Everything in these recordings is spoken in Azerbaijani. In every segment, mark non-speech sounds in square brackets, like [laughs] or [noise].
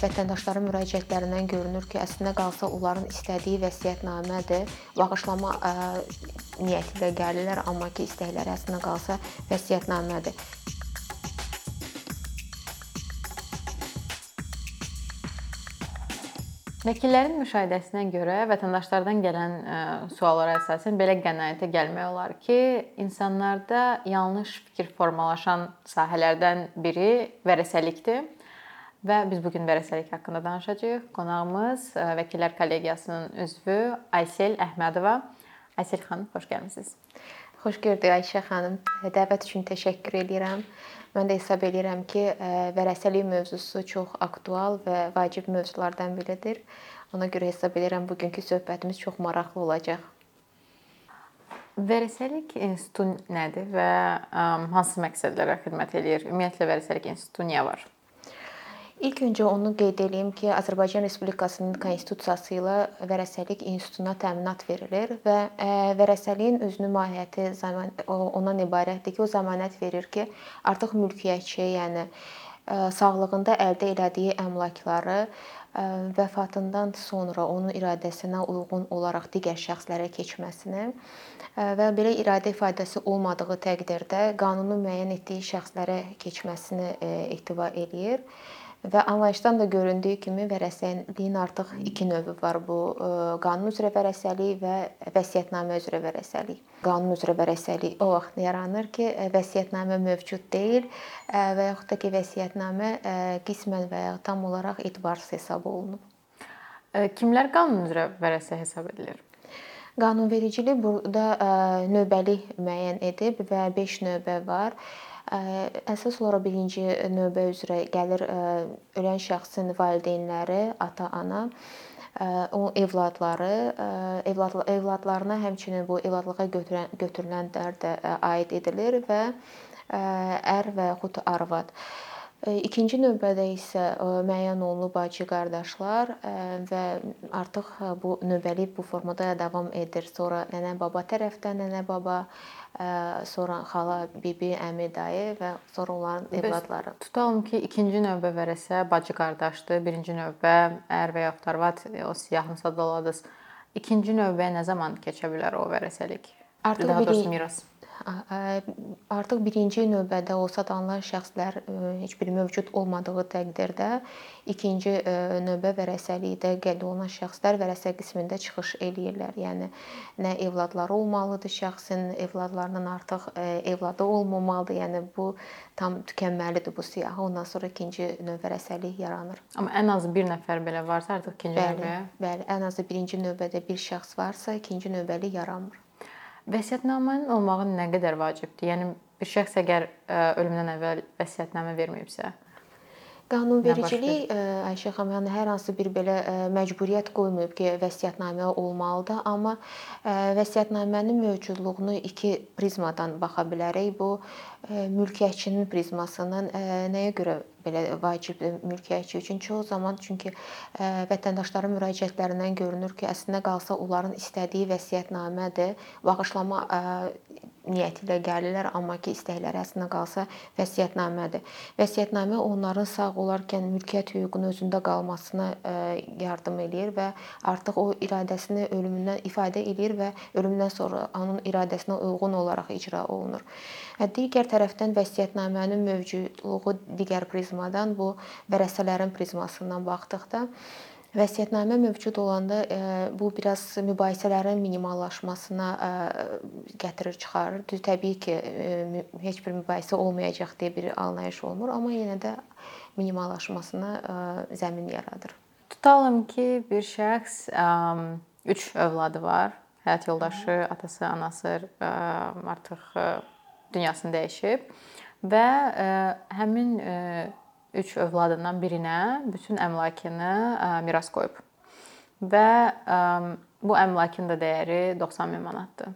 vətəndaşların müraciətlərindən görünür ki, əslində qalsa onların istədiyi vəsiyyətnamədir. Bağışlama ə, niyyəti ilə gəlirlər, amma ki, istəkləri əslində qalsa vəsiyyətnamədir. Vəkillərin müşahidəsinə görə vətəndaşlardan gələn ə, suallara əsasən belə qənaətə gəlmək olar ki, insanlarda yanlış fikir formalaşan sahələrdən biri vərəsəlikdir və biz bu gün vərəsəlik haqqında danışacağıq. Qonağımız ə, Vəkillər Kollegiyasının üzvü Aysel Əhmədova. Aysel xanım, xoş gəlmisiniz. Xoş gördük Ayşə xanım. Dəvət üçün təşəkkür edirəm. Mən də hesab edirəm ki, vərəsəlik mövzusu çox aktual və vacib mövzulardan biridir. Ona görə hesab edirəm bugünkü söhbətimiz çox maraqlı olacaq. Vərəsəlik institutu nədir və hansı məqsədlərə xidmət eləyir? Ümumiyyətlə vərəsəlik institutu niyə var? İlk öncə onu qeyd edeyim ki, Azərbaycan Respublikasının konstitusiyası ilə vərəsəlik institutuna təminat verilir və vərəsəliyin özünün mahiyyəti ondan ibarətdir ki, o zəmanət verir ki, artıq mülkiyyətçi, yəni sağlığında əldə elədiyi əmlakları vəfatından sonra onun iradəsinə uyğun olaraq digər şəxslərə keçməsini və belə iradə ifadəsi olmadığı təqdirdə qanunun müəyyən etdiyi şəxslərə keçməsini ehtiva eləyir. Və anlayışdan da göründüyü kimi vərəsəliyin artıq 2 növü var. Bu e, qanun üzrə vərəsəlik və vəsiyyətnamə üzrə vərəsəlik. Qanun üzrə vərəsəlik o vaxt yaranır ki, e, vəsiyyətnamə mövcud deyil e, və yaxud da ki, vəsiyyətnamə qismən və ya tam olaraq etibarsız hesab olunub. Kimlər qanun üzrə vərəsə hesab edilir? Qanunvericilik burada növbəli müəyyən edib və 5 növbə var. Əsas olaraq birinci növbə üzrə gəlir ölən şəxsin valideynləri, ata-ana, onun övladları, evlad övladlarına həmçinin bu evladlığa götürən götürülənlər də aid edilir və ər və yaxud arvad. İkinci növbədə isə müəyyən olunub bacı-qardaşlar və artıq bu növbəli bu formada davam edir. Sonra nənə-baba tərəfdən nənə-baba sonra xala, bibi, əmi, dayı və sonra onların övladları. Tutalım ki, ikinci növbə vərəsə bacı-qardaşdır, birinci növbə ər və ya arvad o siyahını sadaladınız. İkinci növbəyə nə zaman keçə bilər o vərəsəlik? Artıq daha doğrusu miras. Artıq birinci növbədə o sadılan şəxslər heç bir mövcud olmadığı təqdirdə ikinci növbə vərəsəlikdə qeyd olunan şəxslər vərəsə qismində çıxış eləyirlər. Yəni nə evladları olmalıdır şəxsin, evladlarının artıq evladı olmamalıdır. Yəni bu tam tükənməlidir bu siyahı. Ondan sonra ikinci növ vərəsəlik yaranır. Amma ən azı bir nəfər belə varsa artıq ikinci bəli, növbəyə. Bəli, ən azı birinci növbədə bir şəxs varsa, ikinci növbəli yaranmır. Vəsiyyətnamənin olmağı nə qədər vacibdir? Yəni bir şəxs əgər ölümündən əvvəl vəsiyyətnamə verməyibsə, Qanunvericilik Ayşə xanım, yəni hər hansı bir belə məcburiyyət qoymayıb ki, vəsiyyətnamə olmalıdır, amma vəsiyyətnamənin mövcudluğunu iki prizmadan baxa bilərik. Bu mülkiyyətçinin prizmasından nəyə görə belə vacibdir mülkiyyətçi üçün? Çox zaman çünki vətəndaşların müraciətlərindən görünür ki, əslində qalsa onların istədiyi vəsiyyətnamədir. Bağışlama niyyəti ilə gəlirlər, amma ki, istəkləri əslində qalsa vəsiyyətnamədir. Vəsiyyətnamə onların sağ olarkən mülkiyyət hüququnun özündə qalmasına yardım eləyir və artıq o iradəsini ölümündən ifadə eləyir və ölümdən sonra onun iradəsinə uyğun olaraq icra olunur. Digər tərəfdən vəsiyyətnamənin mövcudluğu digər prizmadan bu vərəsələrin prizmasından baxdıqda Vəsiyyətnamə mövcud olanda e, bu biraz mübahisələrin minimallaşmasına e, gətirir, çıxarır. Düz təbii ki, e, heç bir mübahisə olmayacaq deyə bir anlayış olmur, amma yenə də minimallaşmasına zəmin yaradır. Tutalım ki, bir şəxs 3 övladı var. Həyat yoldaşı, atası, anası artıq dünyasını dəyişib və həmin üç övladından birinə bütün əmlakını miras qoyub. Və bu əmlakın da dəyəri 90 min manatdır.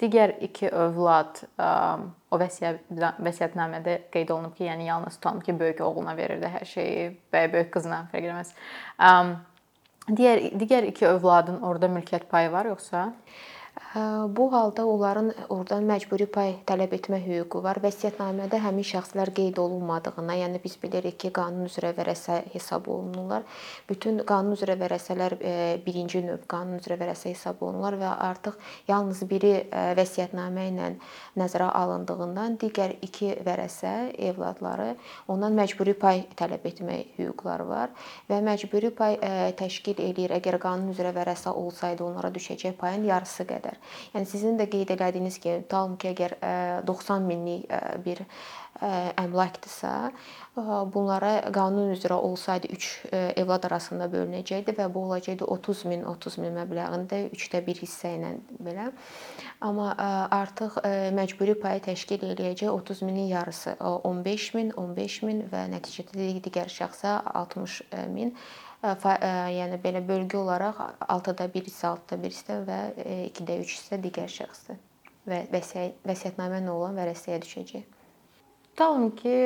Digər iki övlad o vəsiyyət vəsiyyətnamədə qeyd olunub ki, yəni yalnız tutalım ki, böyük oğluna verirdi hər şeyi və böyük qızına fərq eləməz. Digər digər iki övladın orada mülkiyyət payı var yoxsa? Bu halda onların oradan məcburi pay tələb etmə hüququ var. Vəsiyyətnamədə həmin şəxslər qeyd olunmadığına, yəni biz bilirik ki, qanun üzrə vərəsə hesab olunurlar. Bütün qanun üzrə vərəsələr e, birinci növ qanun üzrə vərəsə hesab olunurlar və artıq yalnız biri e, vəsiyyətnamə ilə nəzərə alındığından digər iki vərəsə evladları ondan məcburi pay tələb etmək hüquqları var və məcburi pay e, təşkil eləyir. Əgər qanun üzrə vərəsə olsaydı onlara düşəcək payın yarısı qədər. Yəni sizin də qeyd elədiyiniz kimi, ki, əgər 90 minlik bir əmlakdırsa, bunlara qanun üzrə olsaydı 3 evlad arasında bölünəcəkdi və bu olacaqdı 30 min, 30 min məbləğində 3də 1 hissə ilə belə. Amma artıq məcburi payı təşkil eləyəcək 30 minin yarısı 15 min, 15 min və nəticədə digər şəxsə 60 min yəni belə bölgü olaraq 6-da 1 hissə 6-da 1 hissə və 2-də 3 hissə digər şəxsdir və vəsiyyətnamə ilə olan vərəsəyə düşəcək. Tutalım ki,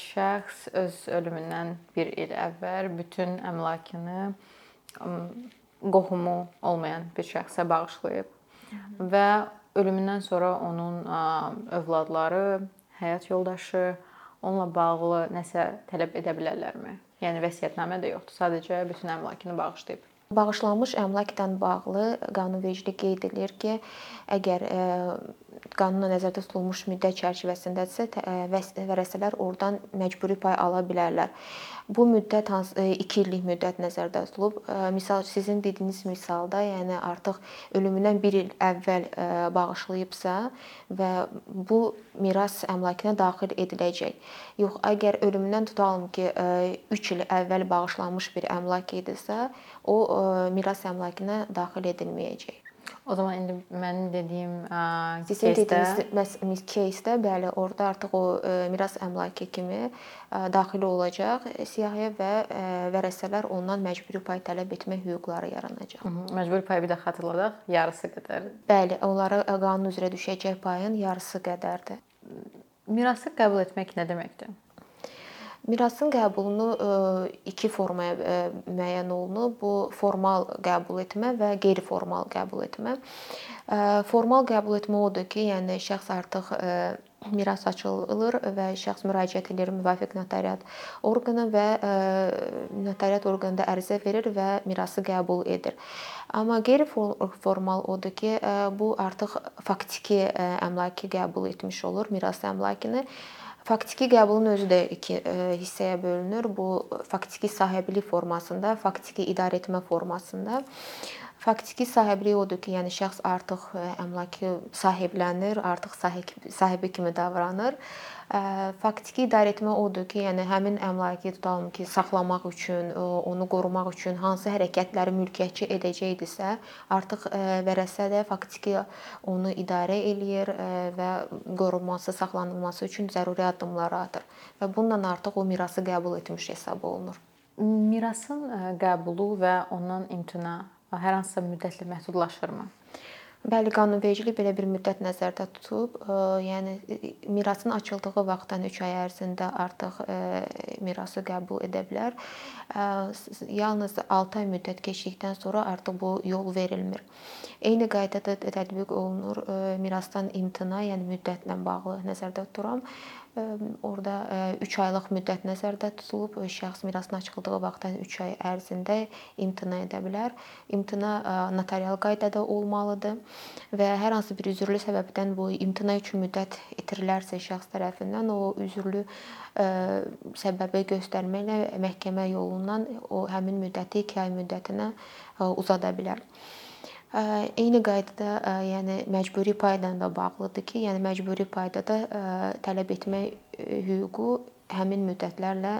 şəxs öz ölümündən 1 il əvvəl bütün əmlakını qohumu olmayan bir şəxsə bağışlayıb və ölümündən sonra onun övladları, həyat yoldaşı onunla bağlı nəsə tələb edə bilərlərmi? Yəni vəsiyyətnamə də yoxdur, sadəcə bütün əmlakını bağışlayıb. Bağışlanmış əmlakla bağlı qanunvericilik qeyd edir ki, əgər qanunla nəzərdə tutulmuş müddət çərçivəsindədirsə, vərəsələr oradan məcburi pay ala bilərlər. Bu müddət hansı 2 illik müddət nəzərdə tutulub. Misal sizin dediyiniz misalda, yəni artıq ölümündən 1 il əvvəl bağışlayıbsa və bu miras əmlakına daxil ediləcək. Yox, əgər ölümündən tutalım ki, 3 il əvvəl bağışlanmış bir əmlak idisə, o e, miras əmlakına daxil edilməyəcək. O zaman indi mənim dediyim keysdə keysdə bəli, orada artıq o e, miras əmlakı kimi e, daxil olacaq siyahıya və vərəsələr ondan məcburi pay tələb etmək hüquqları yaranacaq. Məcburi payı bir də xatırladaq, yarısı qədər. Bəli, onlara qanun üzrə düşəcək payın yarısı qədərdir. Mirası qəbul etmək nə deməkdir? Mirasın qəbulunu iki formaya müəyyən olunub. Bu formal qəbul etmə və qeyri-formal qəbul etmə. Formal qəbul etmə odur ki, yəni şəxs artıq miras açılır və şəxs müraciət edir müvafiq notariat orqana və notariat orqanında ərizə verir və mirası qəbul edir. Amma qeyri-formal odur ki, bu artıq faktiki əmlakı qəbul etmiş olur, miras əmlakını. Faktiki qəbulun özü də iki hissəyə bölünür. Bu faktiki sahiblilik formasında, faktiki idarə etmə formasında. Faktiki sahiblik odur ki, yəni şəxs artıq əmlakı sahiblənir, artıq sahibi kimi davranır. Faktiki idarə etmə odur ki, yəni həmin əmlakı tutalım ki, saxlamaq üçün, onu qorumaq üçün hansı hərəkətləri mülkiyyətçi edəcəkdisə, artıq vərəsə də faktiki onu idarə eləyir və qorunması, saxlanılması üçün zəruri addımlar atır və bununla artıq o mirası qəbul etmiş hesab olunur. Mirasın qəbulu və ondan imtina hər hansısa müddətlə məhdudlaşırmı? Bəli, qanunvericilik belə bir müddət nəzərdə tutub. Yəni mirasın açıldığı vaxtdan 3 ay ərzində artıq mirası qəbul edə bilər. Yalnız 6 ay müddət keçdikdən sonra artıq bu yol verilmir. Eyni qaydada tətbiq olunur mirasdan imtina, yəni müddətlə bağlı nəzərdə tuturam. Orda 3 aylıq müddət nəzərdə tutulub. Şəxs mirasın açıldığı vaxtdan 3 ay ərzində imtina edə bilər. İmtina notarial qaydada olmalıdır və hər hansı bir üzürlü səbəbdən bu imtina üçün müddət itirilərsə şəxs tərəfindən o üzürlü səbəbi göstərməklə məhkəmə yolundan o həmin müddəti 2 ay müddətinə uzada bilər. Eyni qaydada, yəni məcburi payla da bağlıdır ki, yəni məcburi payda da tələb etmək hüququ həmin müddətlərlə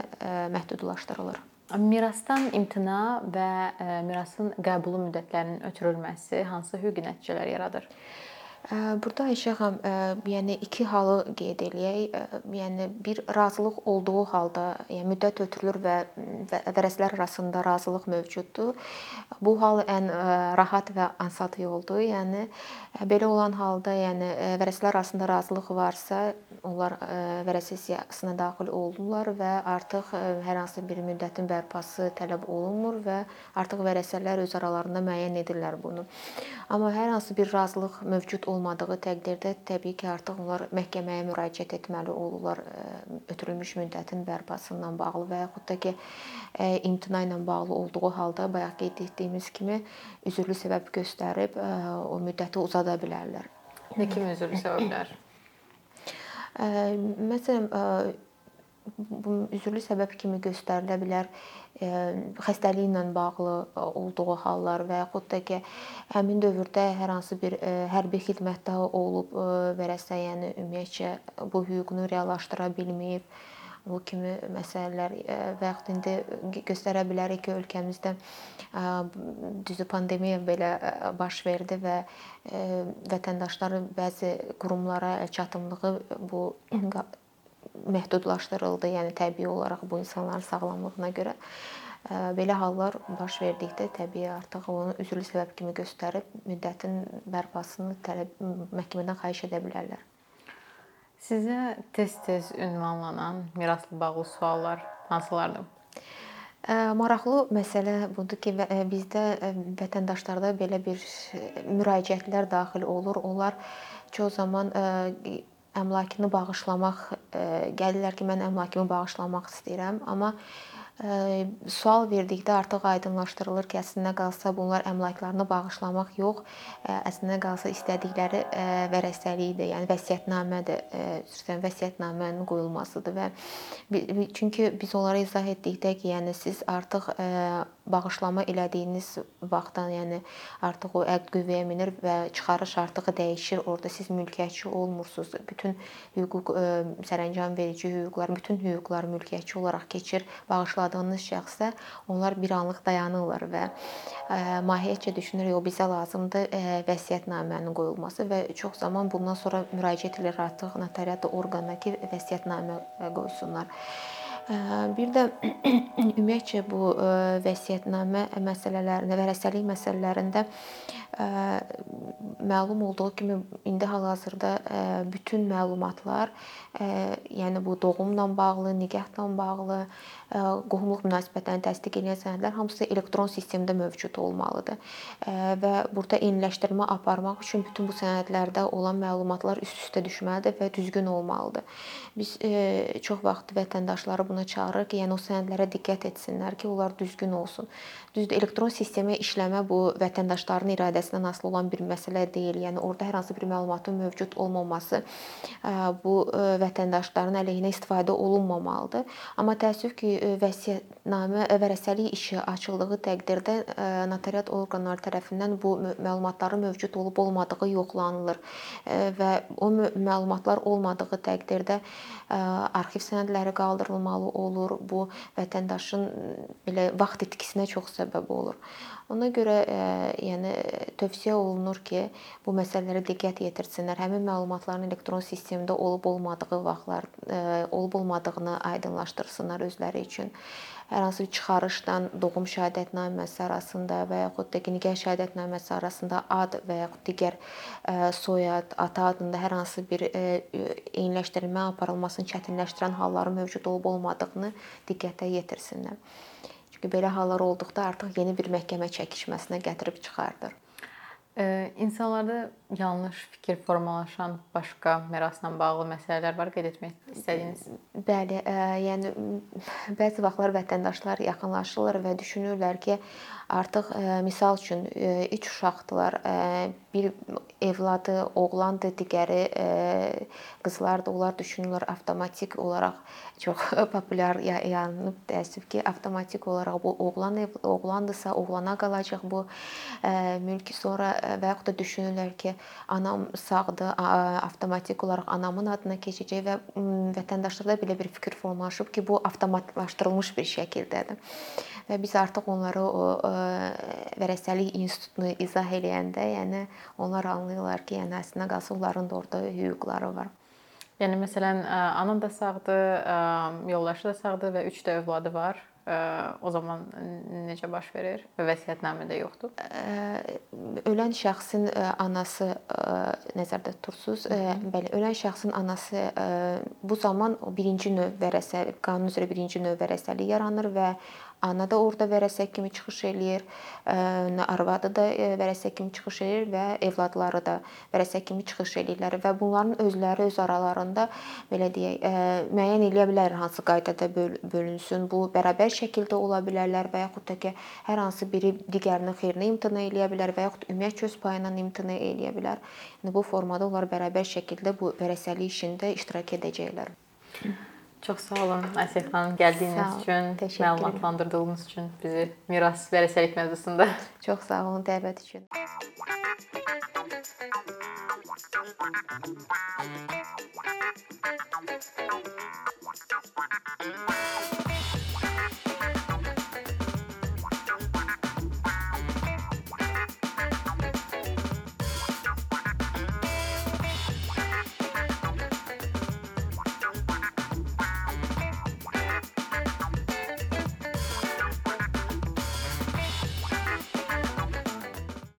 məhdudlaşdırılır. Mirasdan imtina və mirasın qəbulu müddətlərinin ötürülməsi hansı hüquqi nəticələr yaradır? Burada Ayşə xanım, yəni iki halı qeyd eləyək. Yəni bir razılıq olduğu halda, yəni müddət ötürülür və vərəsələr arasında razılıq mövcuddur. Bu hal ən rahat və ansat yoldur. Yəni belə olan halda, yəni vərəsələr arasında razılıq varsa, onlar vərəsə siyahısına daxil olurlar və artıq hər hansı bir müddətin bərpası tələb olunmur və artıq vərəsələr öz aralarında müəyyən edirlər bunu. Amma hər hansı bir razılıq mövcud olmadığı təqdirdə təbii ki, artıq onlar məhkəməyə müraciət etməli olurlar ötürülmüş müddətin bərpası ilə bağlı və yaxud da ki, imtina ilə bağlı olduğu halda bayaq qeyd etdiyimiz kimi üzürlü səbəb göstərib o müddəti uzada bilərlər. Nə kimi üzürlü səbəblər? Məsələn, bu üzürlü səbəb kimi göstərilə bilər xəstəliklə bağlı olduğu hallar və yaxud da ki, həmin dövrdə hər hansı bir hərbi xidmətdə olub vərəsə, yəni ümumiyyətcə bu hüququnu reallaşdıra bilməyib. Bu kimi məsələlər və yaxud indi göstərə bilərik ki, ölkəmizdə düzü pandemiya belə baş verdi və vətəndaşların bəzi qurumlara çatımlığı bu məhdudlaşdırıldı. Yəni təbii olaraq bu insanların sağlamlığına görə belə hallar baş verdikdə təbii artıq onu üzürlü səbəb kimi göstərib müddətin bərpasını tələb məhkəmədən xahiş edə bilərlər. Sizə tez-tez ünvanlanan mirasla bağlı suallar hansılardır? Maraqlı məsələ budur ki, bizdə vətəndaşlarda belə bir müraciətlər daxil olur. Onlar çox zaman əmlakını bağışlamaq gəlirlər ki, mən əmlakımı bağışlamaq istəyirəm, amma sual verdikdə artıq aydınlaşdırılır ki, əslində qalsa bunlar əmlaklarını bağışlamaq yox, əslində qalsa istədikləri vərəsəlikdir, yəni vəsiyyətnamədir, xüsusən vəsiyyətnamənin qoyulmasıdır və çünki biz onlara izah etdikdə ki, yəni siz artıq bağışlama elədiyiniz vaxtdan, yəni artıq o əqd qüvvəyə minir və çıxarış artıq dəyişir. Orda siz mülkiyyətçi olmursunuz. Bütün hüquq sərəncam verici hüquqlar, bütün hüquqlar mülkiyyətçi olaraq keçir. Bağışladığınız şəxsə onlar bir anlıq dayanırlar və mahiyyətcə düşünürük, o bizə lazımdır vəsiyyətnamənin qoyulması və çox zaman bundan sonra müraciət edirlər artıq notariat orqanına ki, vəsiyyətnamə qoysunlar. Bir də [clears throat] ümumiyyətcə bu vəsiyyətnamə məsələlərində, vərəsəlik məsələlərində məlum olduğu kimi indi hal-hazırda bütün məlumatlar, yəni bu doğumla bağlı, nikahla bağlı, qohumluq münasibətlərini təsdiq edən sənədlər hamısı elektron sistemdə mövcud olmalıdır. Və burada eyniləşdirmə aparmaq üçün bütün bu sənədlərdə olan məlumatlar üst-üstə düşməlidir və düzgün olmalıdır. Biz çox vaxt vətəndaşları buna çağırırıq ki, yəni o sənədlərə diqqət etsinlər ki, onlar düzgün olsun. Düzdür, elektron sistemə işləmə bu vətəndaşların iradəsindən asılı olan bir məsələ deyil. Yəni orada hər hansı bir məlumatın mövcud olmaması bu vətəndaşların əleyhinə istifadə olunmamalıdır. Amma təəssüf ki, vəsiyyətnamə vərəsəlik işi açıldığı təqdirdə notariat orqanları tərəfindən bu məlumatların mövcud olub-olmadığı yoxlanılır və o məlumatlar olmadığı təqdirdə arxiv sənədləri qaldırılmalı olur. Bu vətəndaşın belə vaxt itkisinə çox səbəb olur. Ona görə yəni tövsiyə olunur ki, bu məsələlərə diqqət yetirsinlər. Həmin məlumatların elektron sistemdə olub-olmadığı vaxtlar olub-olmadığını aydınlaşdırsınlar özləri üçün. Hər hansı bir çıxarışdan doğum şəhadətnaməsi arasında və yaxud da nikah şəhadətnaməsi arasında ad və yaxud digər soyad, ata adında hər hansı bir eyniləşdirilmə aparılmasını çətinləşdirən halların mövcud olub-olmadığını diqqətə yetirsinlər. Çünki belə hallar olduqda artıq yeni bir məhkəmə çəkişməsinə gətirib çıxardır. İnsanlarda yanlış fikir formalaşan başqa mirasla bağlı məsələlər var qeyd etmək istədiyiniz? Bəli, yəni bəzi vaxtlar vətəndaşlar yaxınlaşırlar və düşünürlər ki, artıq misal üçün 3 uşaqdılar. Bir övladı oğlandır, digəri qızlardır. Onlar düşünürlər avtomatik olaraq çox [laughs] populyar yaranıb təəssüf ki, avtomatik olaraq bu oğlan oğlandırsa, oğlana qalacaq bu mülk. Sonra və yaxud da düşünürlər ki, anam sağdır, avtomatik olaraq anamın adına keçəcək və vətəndaşlarda belə bir fikir formalaşıb ki, bu avtomatlaşdırılmış bir şəkildədir. Və biz artıq onlara o vərəsəlik institutunu izah eləyəndə, yəni onlar anlayırlar ki, yəni əslində qalsa onların da orada hüquqları var. Yəni məsələn, ana da sağdır, yoldaşı da sağdır və 3 də övladı var o zaman necə baş verir və vəsiyyətnamədə yoxdur? Ölən şəxsin anası nəzərdə tutursuz. Bəli, ölən şəxsin anası bu zaman birinci növ vərəsə, qanun üzrə birinci növ vərəsəlik yaranır və ana da orada vərəsə kimi çıxış eləyir, arvadı da vərəsə kimi çıxış eləyir və evladları da vərəsə kimi çıxış eləyirlər və bunların özləri öz aralarında belə deyək, müəyyən eləyə bilər hansı qaydada bölünsün. Bu bərabər şəkildə ola bilərlər və yaxud da ki, hər hansı biri digərinin xeyrinə imtina eləyə bilər və yaxud ümumiyyətcə öz payından imtina eləyə bilər. Yəni bu formada onlar bərabər şəkildə bu vərəsəlik işində iştirak edəcəklər. Çox sağ olun Asiyə xanım gəldiyiniz üçün, məlumatlandırdığınız üçün bizi miras vərəsəlik mövzusunda. [laughs] Çox sağ olun dəvət üçün.